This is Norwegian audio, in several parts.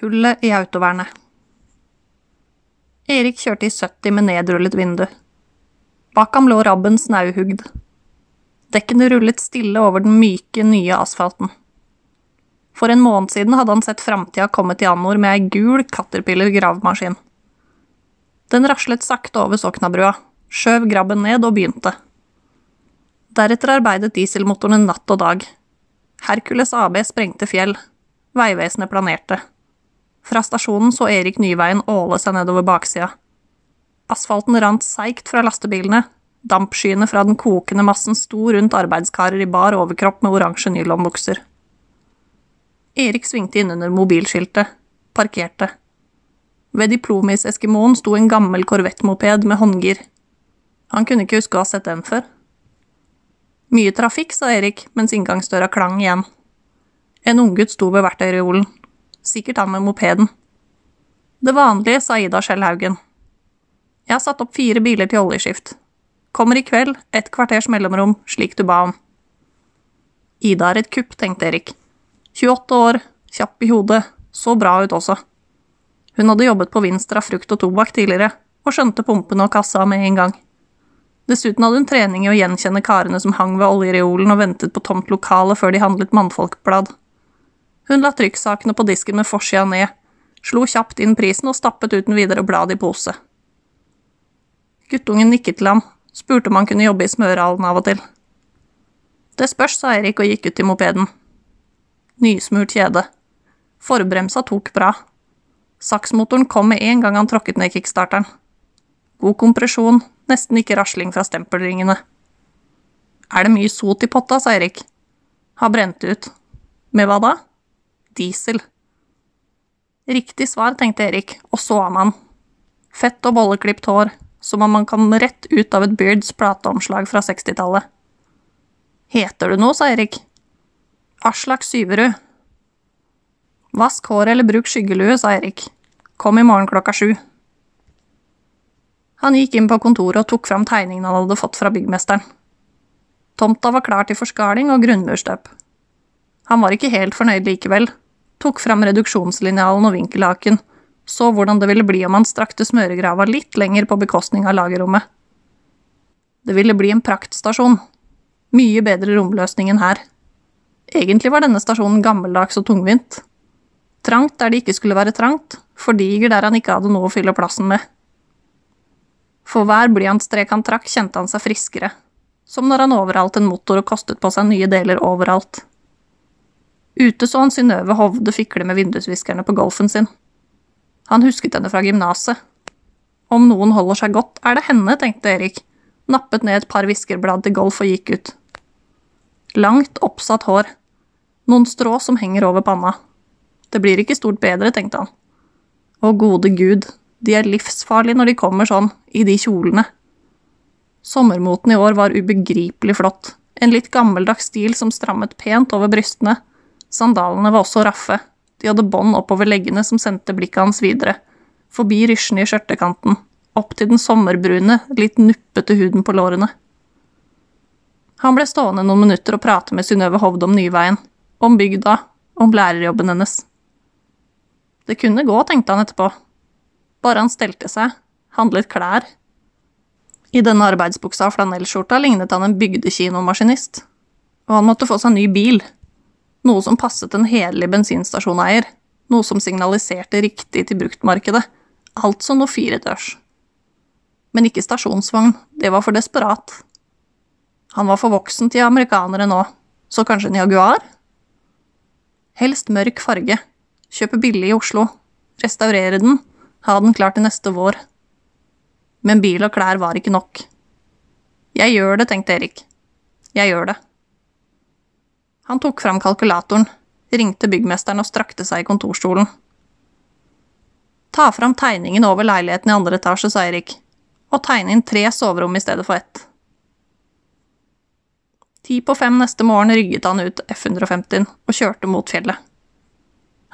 Hullet i autovernet. Erik kjørte i 70 med nedrullet vindu. Bak ham lå rabben snauhugd. Dekkene rullet stille over den myke, nye asfalten. For en måned siden hadde han sett framtida komme til Annor med ei gul Caterpillar gravemaskin. Den raslet sakte over Soknabrua, skjøv grabben ned og begynte. Deretter arbeidet dieselmotorene natt og dag. Hercules AB sprengte fjell. Vegvesenet planerte. Fra stasjonen så Erik Nyveien åle seg nedover baksida. Asfalten rant seigt fra lastebilene, dampskyene fra den kokende massen sto rundt arbeidskarer i bar overkropp med oransje nylonbukser. Erik svingte innunder mobilskiltet, parkerte. Ved Diplomis-eskimoen sto en gammel korvettmoped med håndgir. Han kunne ikke huske å ha sett den før. Mye trafikk, sa Erik mens inngangsdøra klang igjen. En unggutt sto ved verktøyreolen sikkert han med mopeden. Det vanlige, sa Ida Skjellhaugen. Jeg har satt opp fire biler til oljeskift. Kommer i kveld, et kvarters mellomrom, slik du ba om. Ida er et kupp, tenkte Erik. 28 år, kjapp i hodet, så bra ut også. Hun hadde jobbet på Vinstra frukt og tobakk tidligere, og skjønte pumpene og kassa med en gang. Dessuten hadde hun trening i å gjenkjenne karene som hang ved oljereolen og ventet på tomt lokale før de handlet mannfolkblad. Hun la trykksakene på disken med forsida ned, slo kjapt inn prisen og stappet uten videre bladet i pose. Guttungen nikket til ham, spurte om han kunne jobbe i smørehallen av og til. Det spørs, sa Erik og gikk ut til mopeden. Nysmurt kjede. Forbremsa tok bra. Saksmotoren kom med en gang han tråkket ned kickstarteren. God kompresjon, nesten ikke rasling fra stempelringene. Er det mye sot i potta, sa Erik. Har brent ut. Med hva da? Diesel. Riktig svar, tenkte Erik, og så ham han. Fett og bolleklipt hår, som om man kom rett ut av et Beards plateomslag fra 60-tallet. Heter du noe, sa Erik. Aslak Syverud. Vask håret eller bruk skyggelue, sa Erik. Kom i morgen klokka sju. Han gikk inn på kontoret og tok fram tegningen han hadde fått fra byggmesteren. Tomta var klar til forskaling og grunnmurstøp. Han var ikke helt fornøyd likevel, tok fram reduksjonslinjalen og vinkelhaken, så hvordan det ville bli om han strakte smøregrava litt lenger på bekostning av lagerrommet. Det ville bli en praktstasjon. Mye bedre romløsning enn her. Egentlig var denne stasjonen gammeldags og tungvint. Trangt der det ikke skulle være trangt, for diger der han ikke hadde noe å fylle plassen med. For hver blyantstrek han trakk, kjente han seg friskere, som når han overhalte en motor og kostet på seg nye deler overalt. Ute så han Synnøve Hovde fikle med vindusviskerne på golfen sin. Han husket henne fra gymnaset. Om noen holder seg godt, er det henne, tenkte Erik, nappet ned et par viskerblad til golf og gikk ut. Langt, oppsatt hår. Noen strå som henger over panna. Det blir ikke stort bedre, tenkte han. Å gode gud, de er livsfarlige når de kommer sånn, i de kjolene. Sommermoten i år var ubegripelig flott, en litt gammeldags stil som strammet pent over brystene Sandalene var også raffe, de hadde bånd oppover leggene som sendte blikket hans videre, forbi rysjene i skjørtekanten, opp til den sommerbrune, litt nuppete huden på lårene. Han ble stående noen minutter og prate med Synnøve Hovd om Nyveien, om bygda, om lærerjobben hennes. Det kunne gå, tenkte han etterpå. Bare han stelte seg, handlet klær. I denne arbeidsbuksa og flanellskjorta lignet han en bygdekinomaskinist, og han måtte få seg ny bil, noe som passet en hederlig bensinstasjoneier, noe som signaliserte riktig til bruktmarkedet, altså noe firedørs. Men ikke stasjonsvogn, det var for desperat. Han var for voksen til amerikanere nå, så kanskje en Jaguar? Helst mørk farge, kjøpe billig i Oslo, restaurere den, ha den klar til neste vår. Men bil og klær var ikke nok. Jeg gjør det, tenkte Erik. Jeg gjør det. Han tok fram kalkulatoren, ringte byggmesteren og strakte seg i kontorstolen. Ta fram tegningen over leiligheten i andre etasje, sa Erik, og tegne inn tre soverom i stedet for ett. Ti på fem neste morgen rygget han ut F-150-en og kjørte mot fjellet.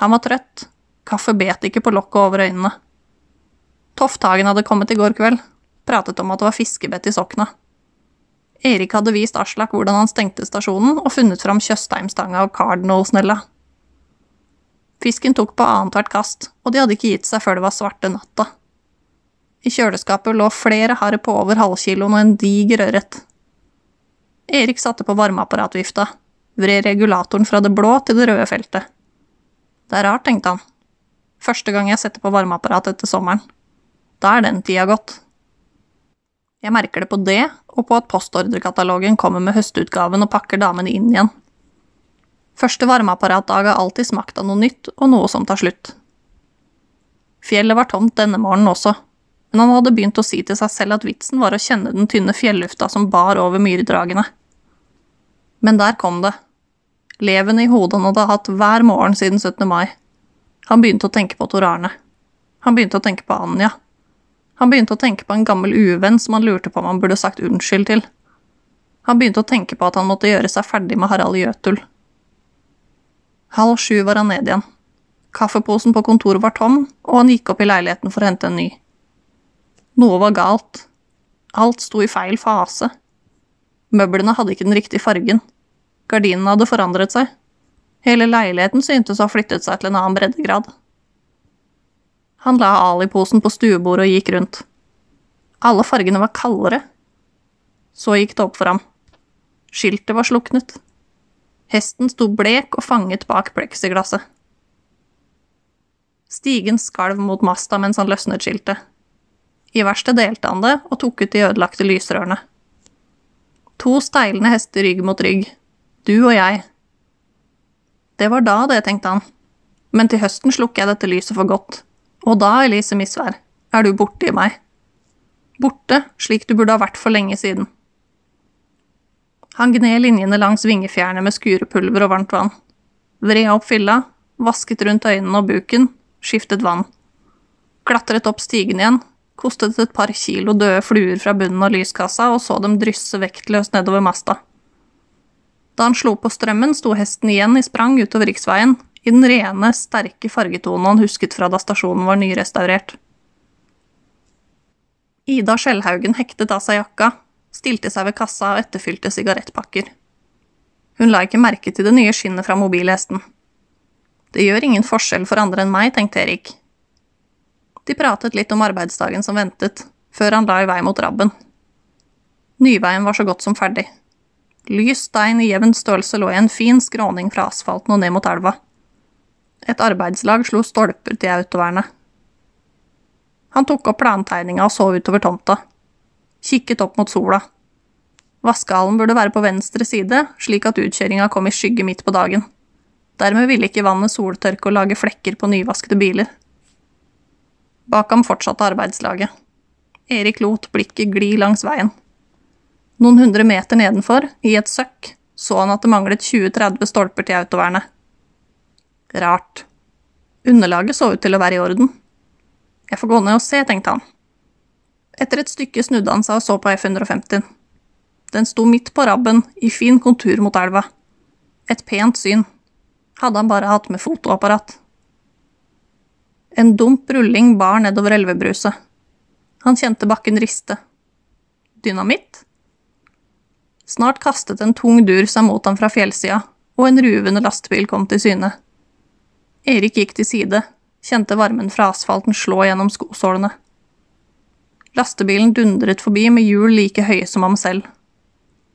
Han var trøtt, kaffe bet ikke på lokket over øynene. Tofthagen hadde kommet i går kveld, pratet om at det var fiskebett i Sokna. Erik hadde vist Aslak hvordan han stengte stasjonen, og funnet fram Tjøstheimstanga og Cardinal-snella. Fisken tok på annethvert kast, og de hadde ikke gitt seg før det var svarte natta. I kjøleskapet lå flere harr på over halvkiloen og en diger ørret. Erik satte på varmeapparatvifta, vred regulatoren fra det blå til det røde feltet. Det er rart, tenkte han. Første gang jeg setter på varmeapparat etter sommeren. Da er den tida gått. Jeg merker det på det, og på at postordrekatalogen kommer med høstutgaven og pakker damene inn igjen. Første varmeapparatdag har alltid smakt av noe nytt og noe som tar slutt. Fjellet var tomt denne morgenen også, men han hadde begynt å si til seg selv at vitsen var å kjenne den tynne fjellufta som bar over myrdragene. Men der kom det. Leven i hodet han hadde hatt hver morgen siden 17. mai. Han begynte å tenke på Tor Arne. Han begynte å tenke på Anja. Han begynte å tenke på en gammel uvenn som han lurte på om han burde sagt unnskyld til. Han begynte å tenke på at han måtte gjøre seg ferdig med Harald Jøtul. Halv sju var han ned igjen. Kaffeposen på kontoret var tom, og han gikk opp i leiligheten for å hente en ny. Noe var galt. Alt sto i feil fase. Møblene hadde ikke den riktige fargen. Gardinene hadde forandret seg. Hele leiligheten syntes å ha flyttet seg til en annen breddegrad. Han la Ali-posen på stuebordet og gikk rundt. Alle fargene var kaldere. Så gikk det opp for ham. Skiltet var sluknet. Hesten sto blek og fanget bak pleksiglasset. Stigen skalv mot masta mens han løsnet skiltet. I verkstedet delte han det og tok ut de ødelagte lysrørene. To steilende hester rygg mot rygg. Du og jeg. Det var da, det, tenkte han. Men til høsten slukker jeg dette lyset for godt. Og da, Elise Misvær, er du borte i meg. Borte, slik du burde ha vært for lenge siden. Han gned linjene langs vingefjærene med skurepulver og varmt vann. Vred opp fylla, vasket rundt øynene og buken, skiftet vann. Klatret opp stigen igjen, kostet et par kilo døde fluer fra bunnen av lyskassa og så dem drysse vektløst nedover masta. Da han slo på strømmen, sto hesten igjen i sprang utover riksveien, i den rene, sterke fargetonen han husket fra da stasjonen var nyrestaurert. Ida Skjellhaugen hektet av seg jakka, stilte seg ved kassa og etterfylte sigarettpakker. Hun la ikke merke til det nye skinnet fra mobilhesten. Det gjør ingen forskjell for andre enn meg, tenkte Erik. De pratet litt om arbeidsdagen som ventet, før han la i vei mot Rabben. Nyveien var så godt som ferdig. Lys stein i jevn størrelse lå i en fin skråning fra asfalten og ned mot elva. Et arbeidslag slo stolper til autovernet. Han tok opp plantegninga og så utover tomta. Kikket opp mot sola. Vaskehallen burde være på venstre side, slik at utkjøringa kom i skygge midt på dagen. Dermed ville ikke vannet soltørke og lage flekker på nyvaskede biler. Bak ham fortsatte arbeidslaget. Erik lot blikket gli langs veien. Noen hundre meter nedenfor, i et søkk, så han at det manglet 20-30 stolper til autovernet. Rart. Underlaget så ut til å være i orden. Jeg får gå ned og se, tenkte han. Etter et stykke snudde han seg og så på F-150. Den sto midt på rabben, i fin kontur mot elva. Et pent syn. Hadde han bare hatt med fotoapparat. En dump rulling bar nedover elvebruset. Han kjente bakken riste. Dynamitt? Snart kastet en tung dur seg mot ham fra fjellsida, og en ruvende lastebil kom til syne. Erik gikk til side, kjente varmen fra asfalten slå gjennom skosålene. Lastebilen dundret forbi med hjul like høye som ham selv.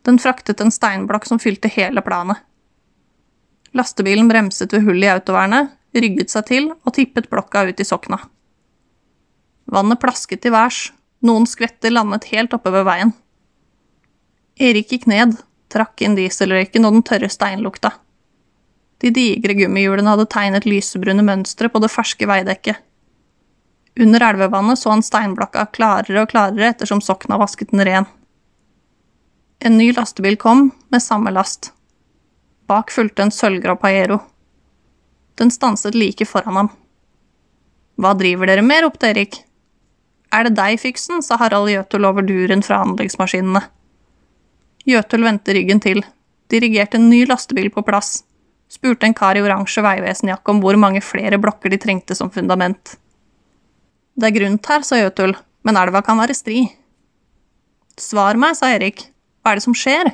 Den fraktet en steinblokk som fylte hele planet. Lastebilen bremset ved hullet i autovernet, rygget seg til og tippet blokka ut i sokna. Vannet plasket til værs, noen skvetter landet helt oppe ved veien. Erik gikk ned, trakk inn dieselrøyken og den tørre steinlukta. De digre gummihjulene hadde tegnet lysebrune mønstre på det ferske veidekket. Under elvevannet så han steinblokka klarere og klarere ettersom Sokna vasket den ren. En ny lastebil kom, med samme last. Bak fulgte en sølvgrå Paiero. Den stanset like foran ham. Hva driver dere med? ropte Erik. Er det deg, Fiksen? sa Harald Jøtul over duren fra anleggsmaskinene. Jøtul vendte ryggen til, dirigerte en ny lastebil på plass spurte en kar i oransje veivesenjakke om hvor mange flere blokker de trengte som fundament. Det er grunt her, sa Jøtul, men elva kan være stri. Svar meg, sa Erik, hva er det som skjer?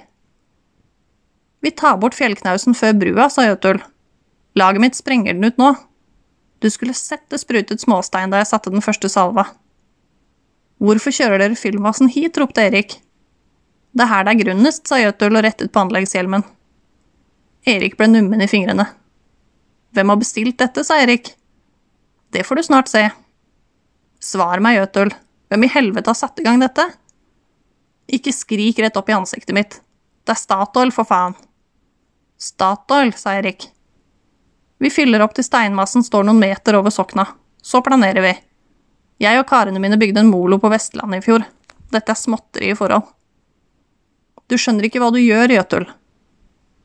Vi tar bort fjellknausen før brua, sa Jøtul. Laget mitt sprenger den ut nå. Du skulle sett det sprutet småstein da jeg satte den første salva. Hvorfor kjører dere fyllmassen hit? ropte Erik. Det er her det er grunnest, sa Jøtul og rettet på anleggshjelmen. Erik ble nummen i fingrene. Hvem har bestilt dette, sa Erik. Det får du snart se. Svar meg, Jøtul, hvem i helvete har satt i gang dette? Ikke skrik rett opp i ansiktet mitt. Det er Statoil, for faen. Statoil, sa Erik. Vi fyller opp til steinmassen står noen meter over Sokna. Så planerer vi. Jeg og karene mine bygde en molo på Vestlandet i fjor. Dette er småtteri i forhold. Du skjønner ikke hva du gjør, Jøtul.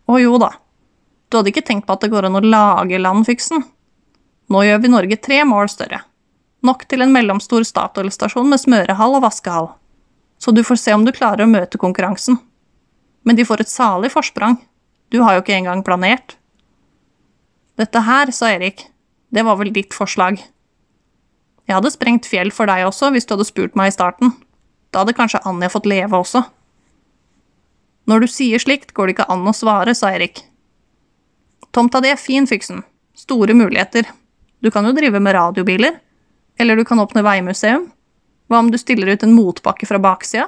Å jo da. Du hadde ikke tenkt på at det går an å lage landfiksen? Nå gjør vi Norge tre mål større. Nok til en mellomstor Statoil-stasjon med smørehall og vaskehall. Så du får se om du klarer å møte konkurransen. Men de får et salig forsprang. Du har jo ikke engang planert. Dette her, sa Erik, det var vel ditt forslag. Jeg hadde sprengt fjell for deg også, hvis du hadde spurt meg i starten. Da hadde kanskje Anja fått leve også. Når du sier slikt, går det ikke an å svare, sa Erik. Tomta di er fin, Fiksen. Store muligheter. Du kan jo drive med radiobiler. Eller du kan åpne veimuseum. Hva om du stiller ut en motbakke fra baksida?